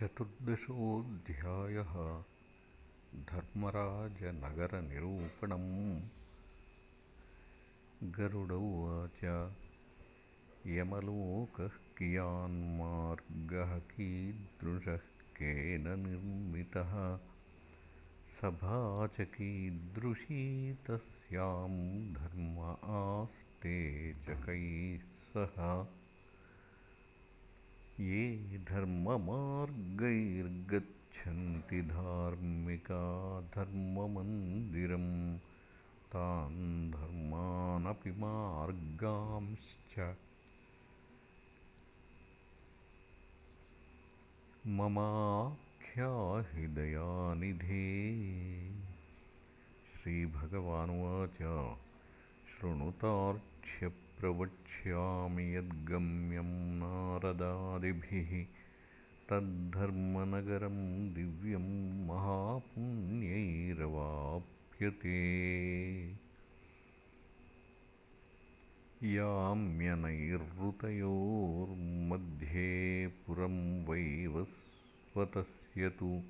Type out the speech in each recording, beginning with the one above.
चतुर्दशोऽध्यायः धर्मराजनगरनिरूपणम्। गरुड उवाच यमलोकः कियान्मार्गः कीदृशः केन निर्मितः? सभा च कीदृशी तस्यां धर्म आस्ते च कैः सह ये धर्ममार्गैर्गच्छन्ति धार्मिका धर्ममन्दिरं तान् धर्मानपि मार्गांश्च। ममाख्याहिदयानिधे। श्रीभगवानुवाच शृणुतार्क्ष्यप्रवक्ष्यामि यद्गम्यं नारदादिभिः। तद्धर्मनगरं दिव्यं महापुण्यैरवाप्यते। याम्यनैरृतयोर्मध्ये पुरं वैवस्वतस्य तु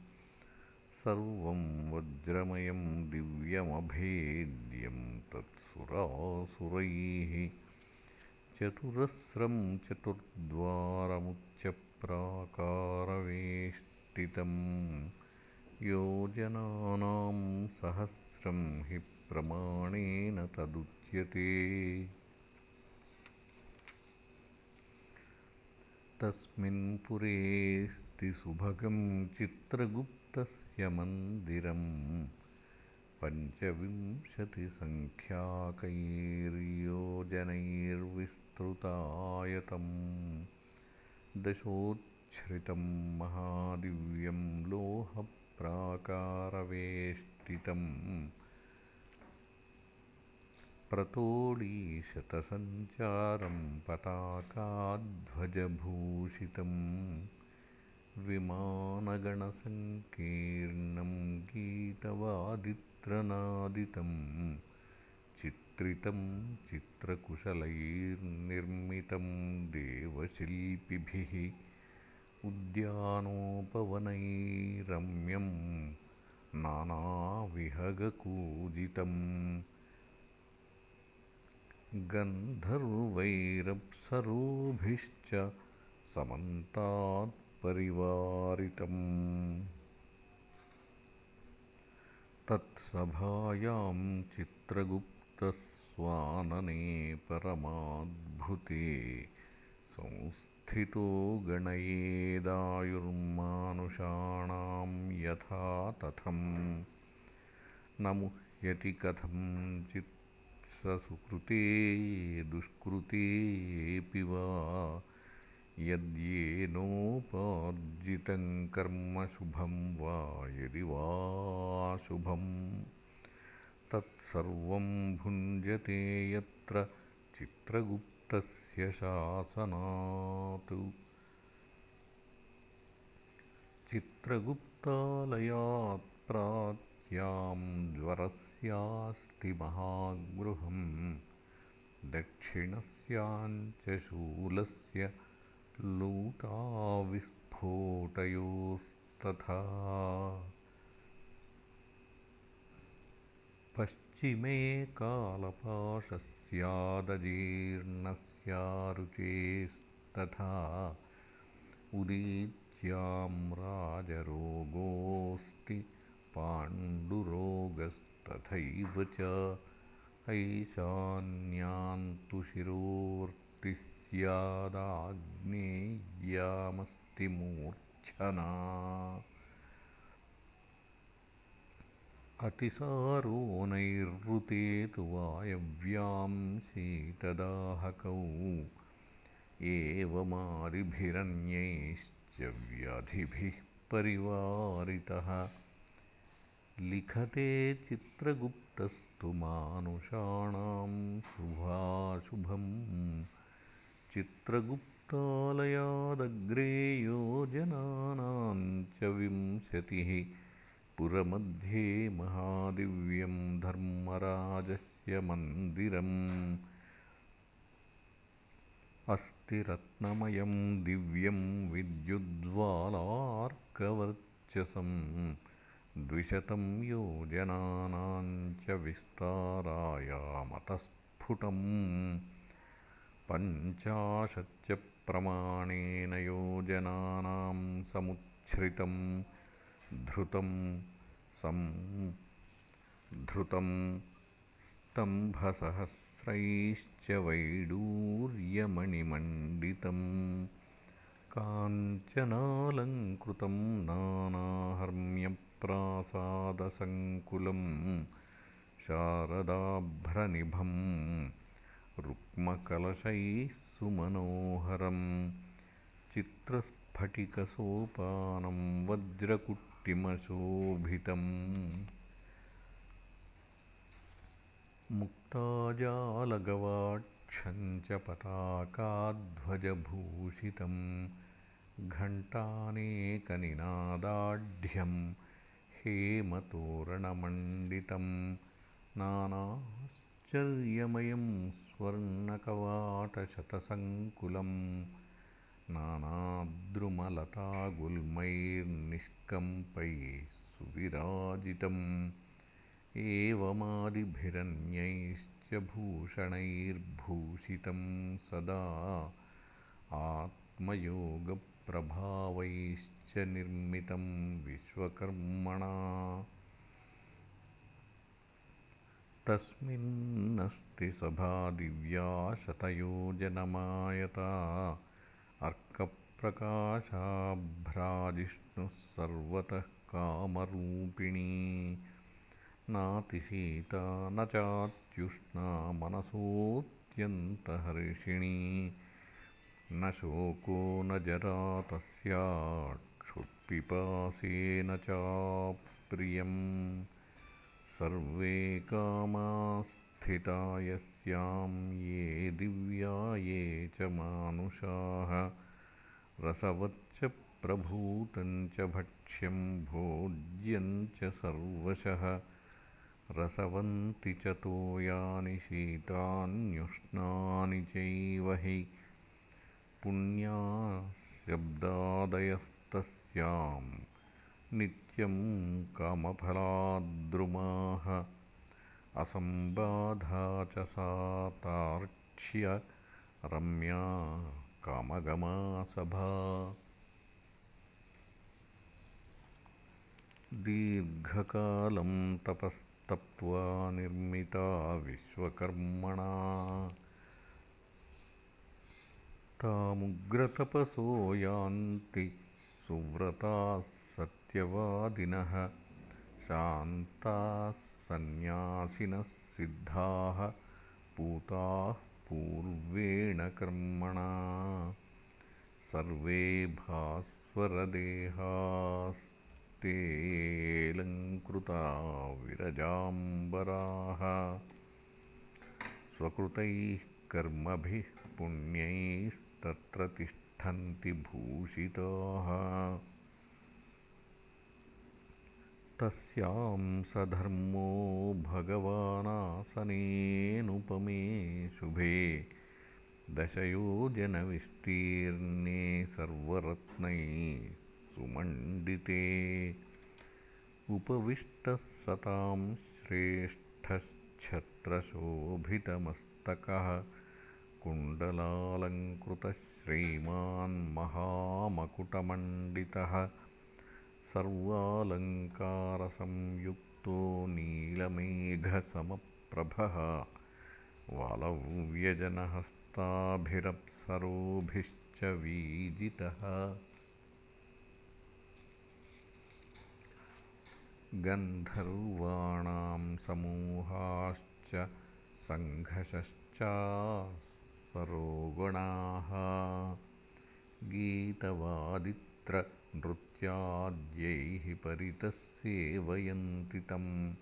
सर्वं वज्रमयं दिव्यमभेद्यं तत्सुरासुरैः चतुरस्रं चतुर्द्वारमुच्चप्राकारवेष्टितं योजनानां सहस्रं हि प्रमाणेन तदुच्यते। तस्मिन् पुरेऽस्ति सुभगं चित्रगुप्तस्य मन्दिरम् पञ्चविंशतिसङ्ख्याकैर्योजनैर्विस्तृतायतम् दशोच्छ्रितं महादिव्यं लोहप्राकारवेष्टितम् प्रतोडीशतसञ्चारं पताकाध्वजभूषितं। विमानगणसङ्कीर्णं गीतवादित्रनादितं चित्रितं चित्रकुशलैर्निर्मितं देवशिल्पिभिः उद्यानोपवनैरम्यं नानाविहगकूजितम् गन्धर्वैरप्सरोभिश्च समन्तात्परिवारितम्। तत्सभायां चित्रगुप्तस्वानने परमाद्भुते संस्थितो गणयेदायुर्मानुषाणां यथा तथं न मुह्यति कथञ्चित् स सुकृते दुष्कृतेऽपि वा। यद्येनोपार्जितं कर्म शुभं वा यदि वाऽशुभम् तत्सर्वं भुञ्जते यत्र चित्रगुप्तस्य शासनात्। चित्रगुप्तालयात् प्राच्यां ज्वरस्यास्ति महागृहं दक्षिणस्याञ्च शूलस्य लूटाविस्फोटयोस्तथा पश्चिमे कालपाशस्यादजीर्णस्यारुचेस्तथा उदीच्यां राजरोगोऽस्ति पाण्डुरोगस्तथैव च ऐशान्यान्तु शिरोर्तिः स्यादाग्नेय्यामस्ति मूर्च्छना अतिसारो नैरृते तु वायव्यां शीतदाहकौ एवमादिभिरन्यैश्च व्याधिभिः परिवारितः। लिखते चित्रगुप्तस्तु मानुषाणां शुभाशुभम्। चित्रगुप्तालयादग्रे योजनानां च विंशतिः पुरमध्ये महादिव्यं धर्मराजस्य मन्दिरम् अस्ति दिव्यं विद्युज्ज्वालार्कवर्चसं द्विशतं योजनानां च विस्तारायामतस्फुटम् पञ्चाशच्च प्रमाणेन योजनानां समुच्छ्रितं धृतं धृतं स्तम्भसहस्रैश्च वैडूर्यमणिमण्डितं काञ्चनालङ्कृतं नानाहर्म्यप्रासादसङ्कुलं शारदाभ्रनिभम् रुक्मकलशैः सुमनोहरं चित्रस्फटिकसोपानं वज्रकुट्टिमशोभितम् मुक्ताजालगवाक्षं च पताकाध्वजभूषितं घण्टानेकनिनादाढ्यं हेमतोरणमण्डितं नानाश्चर्यमयं स्वर्णकवाटशतसङ्कुलं नानाद्रुमलतागुल्मैर्निष्कम्पैः सुविराजितम्। एवमादिभिरन्यैश्च भूषणैर्भूषितं सदा। आत्मयोगप्रभावैश्च निर्मितं विश्वकर्मणा। तस्मिन्नस्ति सभा दिव्या शतयोजनमायता अर्कप्रकाशाभ्राजिष्णुः सर्वतः कामरूपिणी। नातिशीता न चात्युष्णा मनसोऽत्यन्तहर्षिणी। न शोको न जरा तस्या क्षुत्पिपासेन चाप्रियम्। सर्वे कामास्थिता यस्यां ये दिव्या ये च मानुषाः रसवच्च प्रभूतं च भक्ष्यं भोज्यं च सर्वशः। रसवन्ति च तोयानि शीतान्युष्णानि चैव हि। पुण्याशब्दादयस्तस्यां नित्यं कामफलाद्रुमाः। असम्बाधा च सा रम्या कामगमासभा। दीर्घकालं तपस् तप्त्वा निर्मिता विश्वकर्मणा। तामुग्रतपसो यान्ति सुव्रताः सत्यवादिनः शान्ताः सन्न्यासिनः सिद्धाः पूताः पूर्वेण कर्मणा। सर्वे भास्वरदेहाः तेऽलङ्कृता विरजाम्बराः। स्वकृतैः कर्मभिः पुण्यैस्तत्र तिष्ठन्ति भूषिताः तस्यां स धर्मो भगवानासनेऽनुपमे शुभे दशयोजनविस्तीर्णे सर्वरत्नैः सुमण्डिते। उपविष्टः सतां श्रेष्ठश्छत्रशोभितमस्तकः कुण्डलालङ्कृतश्रीमान्महामकुटमण्डितः सर्वालङ्कारसंयुक्तो नीलमेघसमप्रभः वालव्यजनहस्ताभिरप्सरोभिश्च वीजितः। गन्धर्वाणां समूहाश्च सङ्घषश्चासरोगणाः गीतवादित्रनृत्याद्यैः परितः सेवयन्ति तं।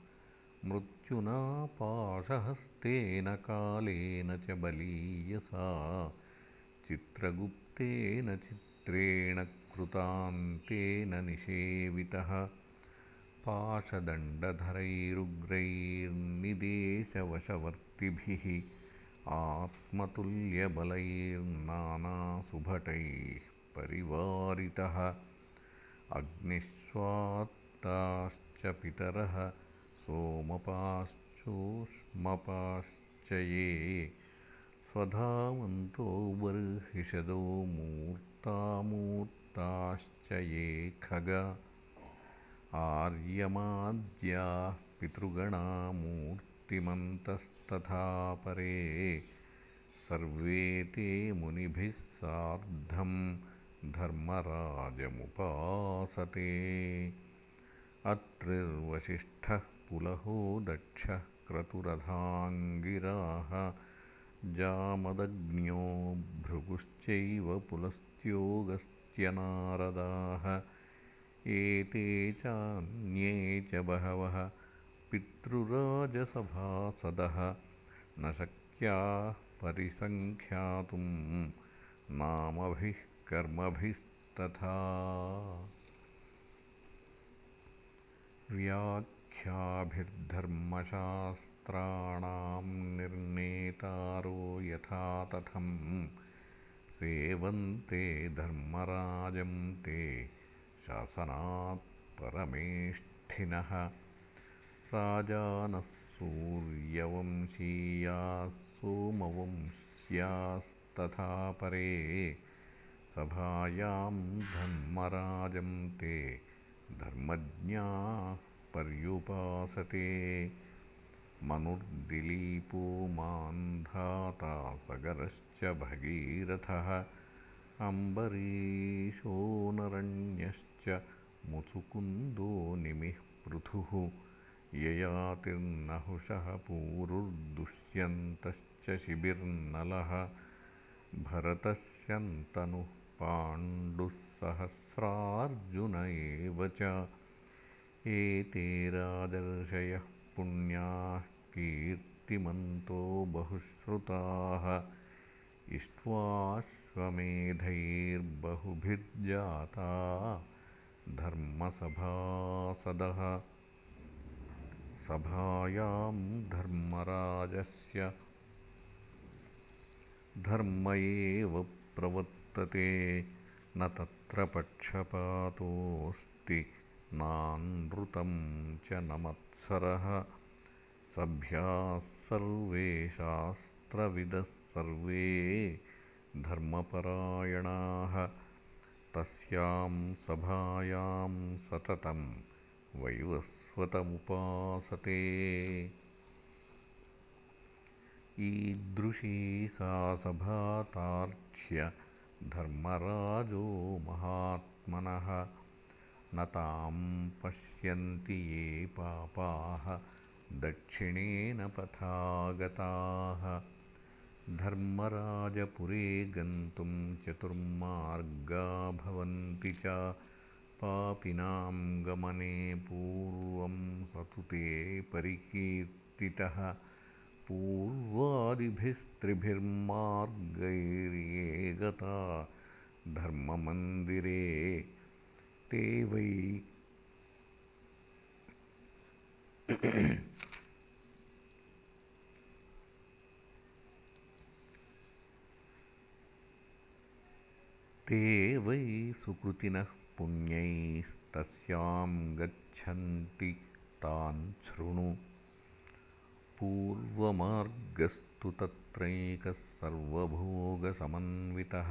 मृत्युना पाशहस्तेन कालेन च बलीयसा चित्रगुप्तेन चित्रेण कृतान्तेन निषेवितः। पाशदण्डधरैरुग्रैर्निदेशवशवर्तिभिः आत्मतुल्यबलैर्नानासुभटैः परिवारितः अग्निष्वात्ताश्च पितरः सोमपाश्चोष्मपाश्च ये स्वधावन्तो बर्हिषदो मूर्तामूर्ताश्च ये खग। आर्यमाद्याः पितृगणामूर्तिमन्तस्तथा परे सर्वे ते मुनिभिः सार्धं धर्मराजमुपासते। अत्रिर्वसिष्ठः पुलहो दक्षः क्रतुरथाङ्गिराः जामदग्न्यो भृगुश्चैव पुलस्त्योगस्त्यनारदाः एते चान्ये च बहवः पितृराजसभासदः। न शक्याः परिसङ्ख्यातुं नामभिः कर्मभिस्तथा। व्याख्याभिर्धर्मशास्त्राणां निर्णेतारो यथा तथं सेवन्ते धर्मराजं ते शासनात् परमेष्ठिनः। राजानः सूर्यवंशीयाः सोमवंश्यास्तथा परे सभायां धर्मराजं ते धर्मज्ञाः पर्युपासते मनुर्दिलीपो मान्धाता सगरश्च भगीरथः अम्बरीशो नरण्यश्च मुचुकुन्दो निमिः पृथुः। ययातिर्नहुषः पूरुर्दुष्यन्तश्च शिबिर्नलः। भरतस्यन्तनुः पाण्डुः सहस्रार्जुन एव च। एते राजर्षयः पुण्याः कीर्तिमन्तो बहुश्रुताः। इष्ट्वाश्वमेधैर्बहुभिर्जाता धर्मसभासदः। सभायां धर्मराजस्य धर्म एव प्रवर्तते न तत्र पक्षपातोऽस्ति। नानृतं च न मत्सरः सभ्याः सर्वे शास्त्रविदः सर्वे धर्मपरायणाः। तस्यां सभायां सततं वैवस्वतमुपासते। ईदृशी सा सभातार्क्ष्य धर्मराजो महात्मनः। न तां पश्यन्ति ये पापाः दक्षिणेन पथागताः। धर्मराजपुरे गन्तुं चतुर्मार्गा भवन्ति च। पापिनां गमने पूर्वं स तु ते परिकीर्तितः पूर्वादिभिस्त्रिभिर्मार्गैर्ये गता धर्ममन्दिरे ते वै ते वै सुकृतिनः पुण्यैस्तस्यां गच्छन्ति तान् शृणु। पूर्वमार्गस्तु तत्रैकः सर्वभोगसमन्वितः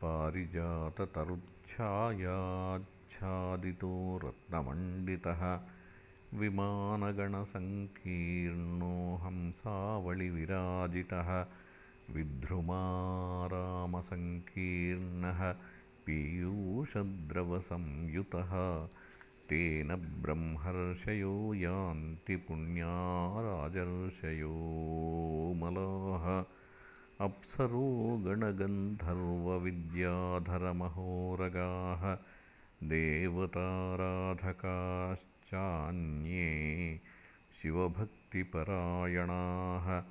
पारिजाततरुच्छायाच्छादितो रत्नमण्डितः विमानगणसङ्कीर्णो हंसावलिविराजितः विध्रुमारामसङ्कीर्णः पीयूषद्रवसंयुतः तेन ब्रह्मर्षयो यान्ति पुण्या राजर्षयोमलाः अप्सरो गणगन्धर्वविद्याधरमहोरगाः। देवताराधकाश्चान्ये शिवभक्तिपरायणाः।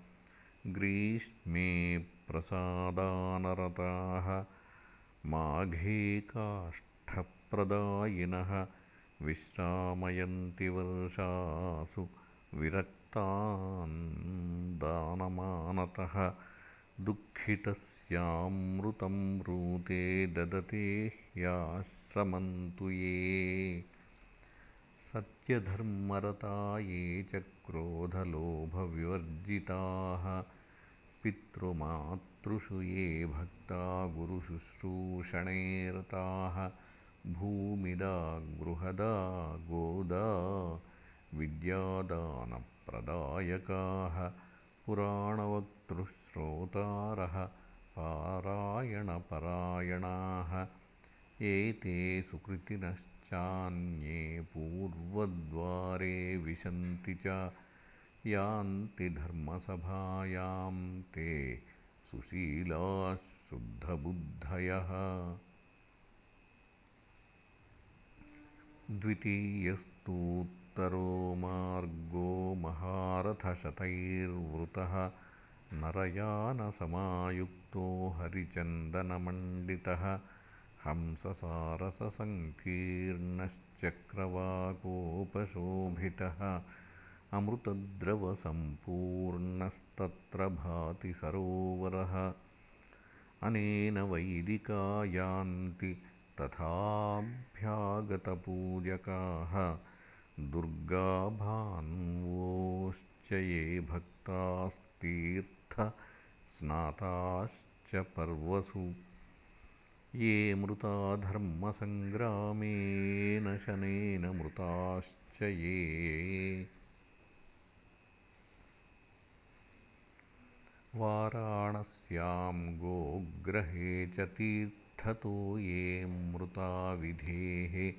ग्रीष्मे प्रसादानरताः। माघे काष्ठप्रदायिनः विश्रामयन्ति वर्षासु विरक्ताः तान् दानमानतः दुःखितस्यामृतं ब्रूते ददते ह्याश्रमन्तु ये। सत्यधर्मरता ये च क्रोधलोभविवर्जिताः पितृमातृषु ये भक्ता गुरुशुश्रूषणे रताः भूमिदा गृहदा गोदा विद्यादानप्रदायकाः पुराणवक्तृश्रोतारः पारायणपरायणाः एते सुकृतिनश्चान्ये पूर्वद्वारे विशन्ति च यान्ति धर्मसभायां ते सुशीलाः शुद्धबुद्धयः द्वितीयस्तूत्तरो मार्गो महारथशतैर्वृतः नरयानसमायुक्तो हरिचन्दनमण्डितः हंससारससङ्कीर्णश्चक्रवाकोपशोभितः अमृतद्रवसम्पूर्णस्तत्र भाति सरोवरः। अनेन वैदिका यान्ति तथाभ्यागतपूजकाः दुर्गाभान्वोश्च ये भक्तास्तीर्थस्नाताश्च पर्वसु। ये मृता धर्मसङ्ग्रामेन शनेन मृताश्च ये। वाराणस्यां गोग्रहे च तीर्थतो ये मृता विधेः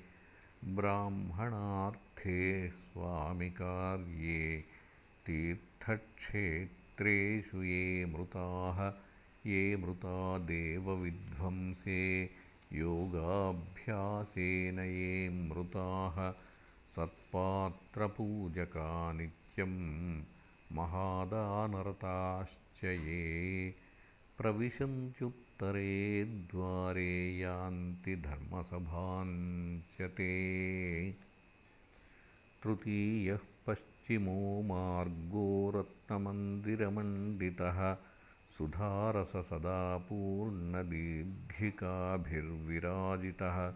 ब्राह्मणार्थे स्वामिकार्ये तीर्थक्षेत्रेषु ये मृताः ये मृता देवविध्वंसे। योगाभ्यासेन ये मृताः सत्पात्रपूजका नित्यम् महादानरताश्च ये प्रविशन्त्युत्तरे द्वारे यान्ति धर्मसभाञ्च ते तृतीयः पश्चिमो मार्गो रत्नमन्दिरमण्डितः। सुधारससदा पूर्णदीर्घिकाभिर्विराजितः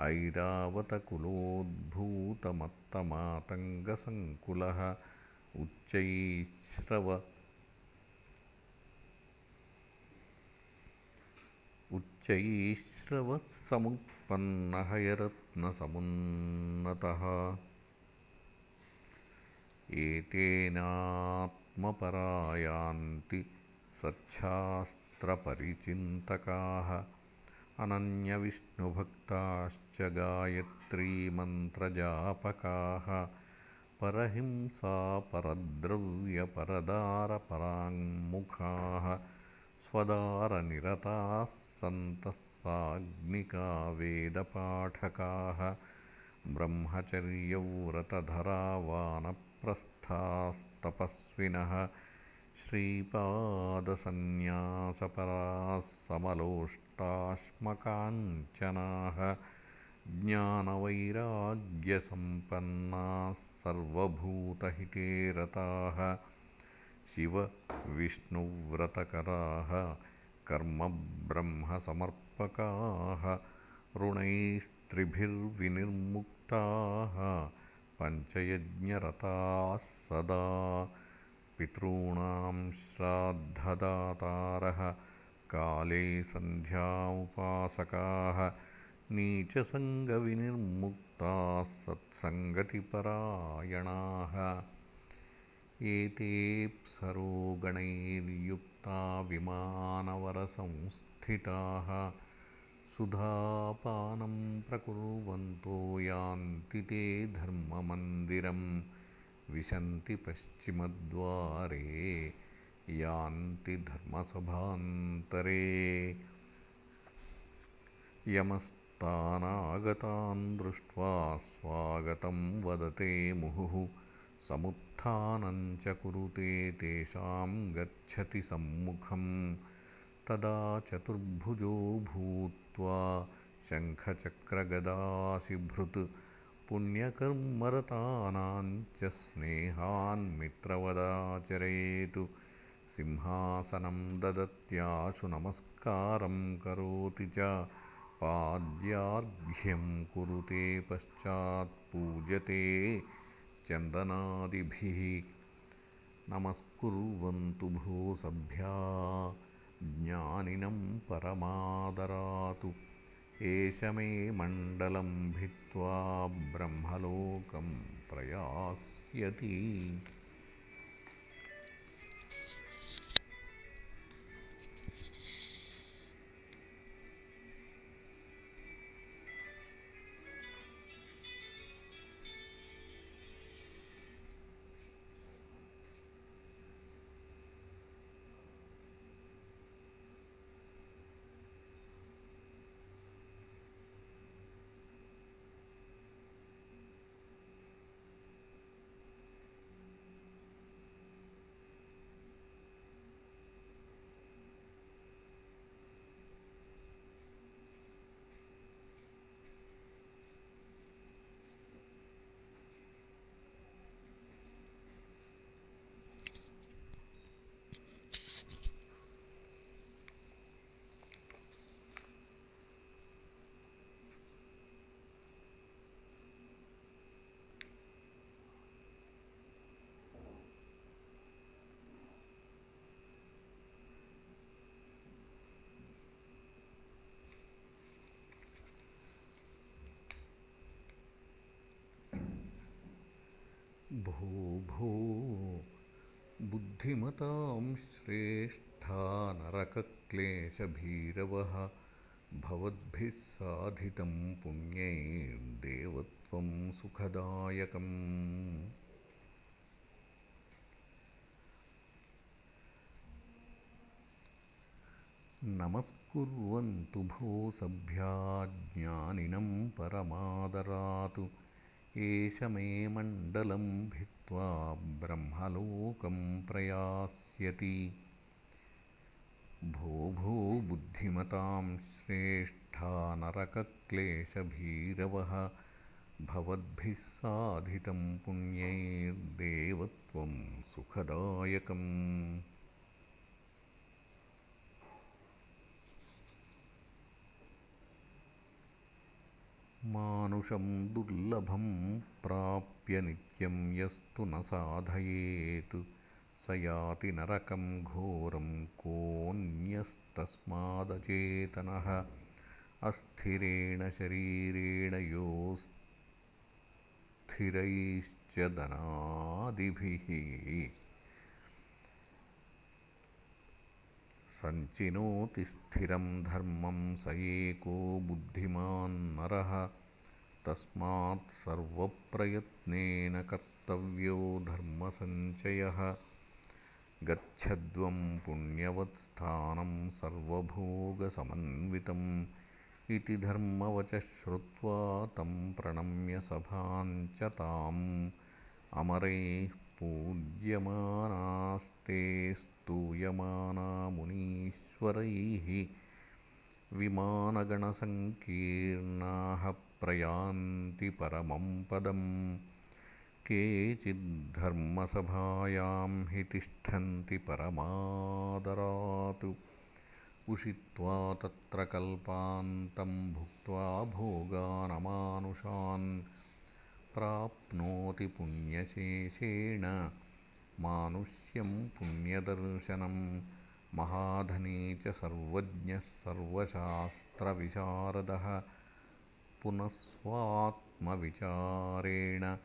ऐरावतकुलोद्भूतमत्तमातङ्गसङ्कुलः। उच्चैश्रव उच्चैश्रवत्समुत्पन्नहयरत्नसमुन्नतः एतेनात्मपरायान्ति सच्छास्त्रपरिचिन्तकाः। अनन्यविष्णुभक्ताश्च गायत्रीमन्त्रजापकाः। परहिंसापरद्रव्यपरदारपराङ्मुखाः स्वदारनिरताः सन्तः साग्निका वेदपाठकाः ब्रह्मचर्यव्रतधरा वानप्रस्थास्तपस्विनः श्रीपादसन्न्यासपराः समलोष्टाश्मकाञ्चनाः ज्ञानवैराग्यसम्पन्नाः सर्वभूतहिते रताः शिवविष्णुव्रतकराः कर्मब्रह्मसमर्पकाः ऋणैस्त्रिभिर्विनिर्मुक्ताः पञ्चयज्ञरताः सदा पितॄणां श्राद्धदातारः काले सन्ध्यामुपासकाः नीचसङ्गविनिर्मुक्ताः सत्सङ्गतिपरायणाः। एतेऽप्सरोगणैर्युक्ता विमानवरसंस्थिताः सुधापानं प्रकुर्वन्तो यान्ति ते धर्ममन्दिरं विशन्ति पश्चिमद्वारे यान्ति धर्मसभान्तरे। यमस्तानागतान् दृष्ट्वा स्वागतं वदते मुहुः कुरुते तेषां गच्छति सम्मुखम्। तदा चतुर्भुजो भूत्वा शङ्खचक्रगदासिभृत् पुण्यकर्मरतानां च स्नेहान्मित्रवदाचरेतु सिंहासनं ददत्याशु नमस्कारं करोति च। पाद्यार्घ्यं कुरुते पश्चात्पूजते चन्दनादिभिः नमस्कुर्वन्तु भूसभ्या ज्ञानिनं परमादरातु। एष मे मण्डलं भित्त्वा ब्रह्मलोकं प्रयास्यति भो भो बुद्धिमतां श्रेष्ठा नरकक्लेशभीरवः भवद्भिः साधितं पुण्यैर्देवत्वं सुखदायकम्। नमस्कुर्वन्तु भो सभ्या ज्ञानिनं परमादरातु एष मे मण्डलं भित्त्वा ब्रह्मलोकं प्रयास्यति। भो भो बुद्धिमतां श्रेष्ठा नरकक्लेशभीरवः भवद्भिः साधितं पुण्यैर्देवत्वं सुखदायकम् मानुषं दुर्लभं प्राप्य नित्यं यस्तु न साधयेत्। स याति नरकं घोरं कोऽन्यस्तस्मादचेतनः। अस्थिरेण शरीरेण योऽस्थिरैश्च दनादिभिः सञ्चिनोति स्थिरं धर्मं स एको बुद्धिमान्नरः तस्मात् सर्वप्रयत्नेन कर्तव्यो धर्मसञ्चयः। गच्छध्वं पुण्यवत्स्थानं सर्वभोगसमन्वितम् इति धर्मवचः श्रुत्वा तं प्रणम्य सभां च ताम्। अमरैः पूज्यमानास्ते स्तूयमाना मुनीश्वरैः विमानगणसङ्कीर्णाः प्रयान्ति परमं पदम् केचिद्धर्मसभायां हि तिष्ठन्ति परमादरात्। उषित्वा तत्र कल्पान्तं भुक्त्वा भोगानमानुषान्। प्राप्नोति पुण्यशेषेण मानुष्यं पुण्यदर्शनं। महाधनी च सर्वज्ञः सर्वशास्त्रविशारदः। पुनः स्वात्मविचारेण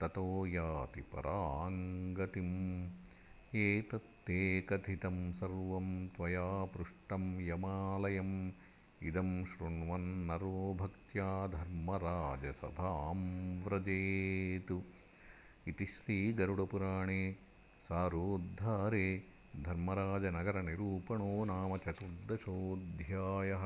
ततो याति पराङ्गतिम्। एतत्ते कथितं सर्वं त्वया पृष्टं यमालयम्। इदं शृण्वन्नरो भक्त्या धर्मराजसभां व्रजेतु। इति श्रीगरुडपुराणे सारोद्धारे धर्मराजनगरनिरूपणो नाम चतुर्दशोऽध्यायः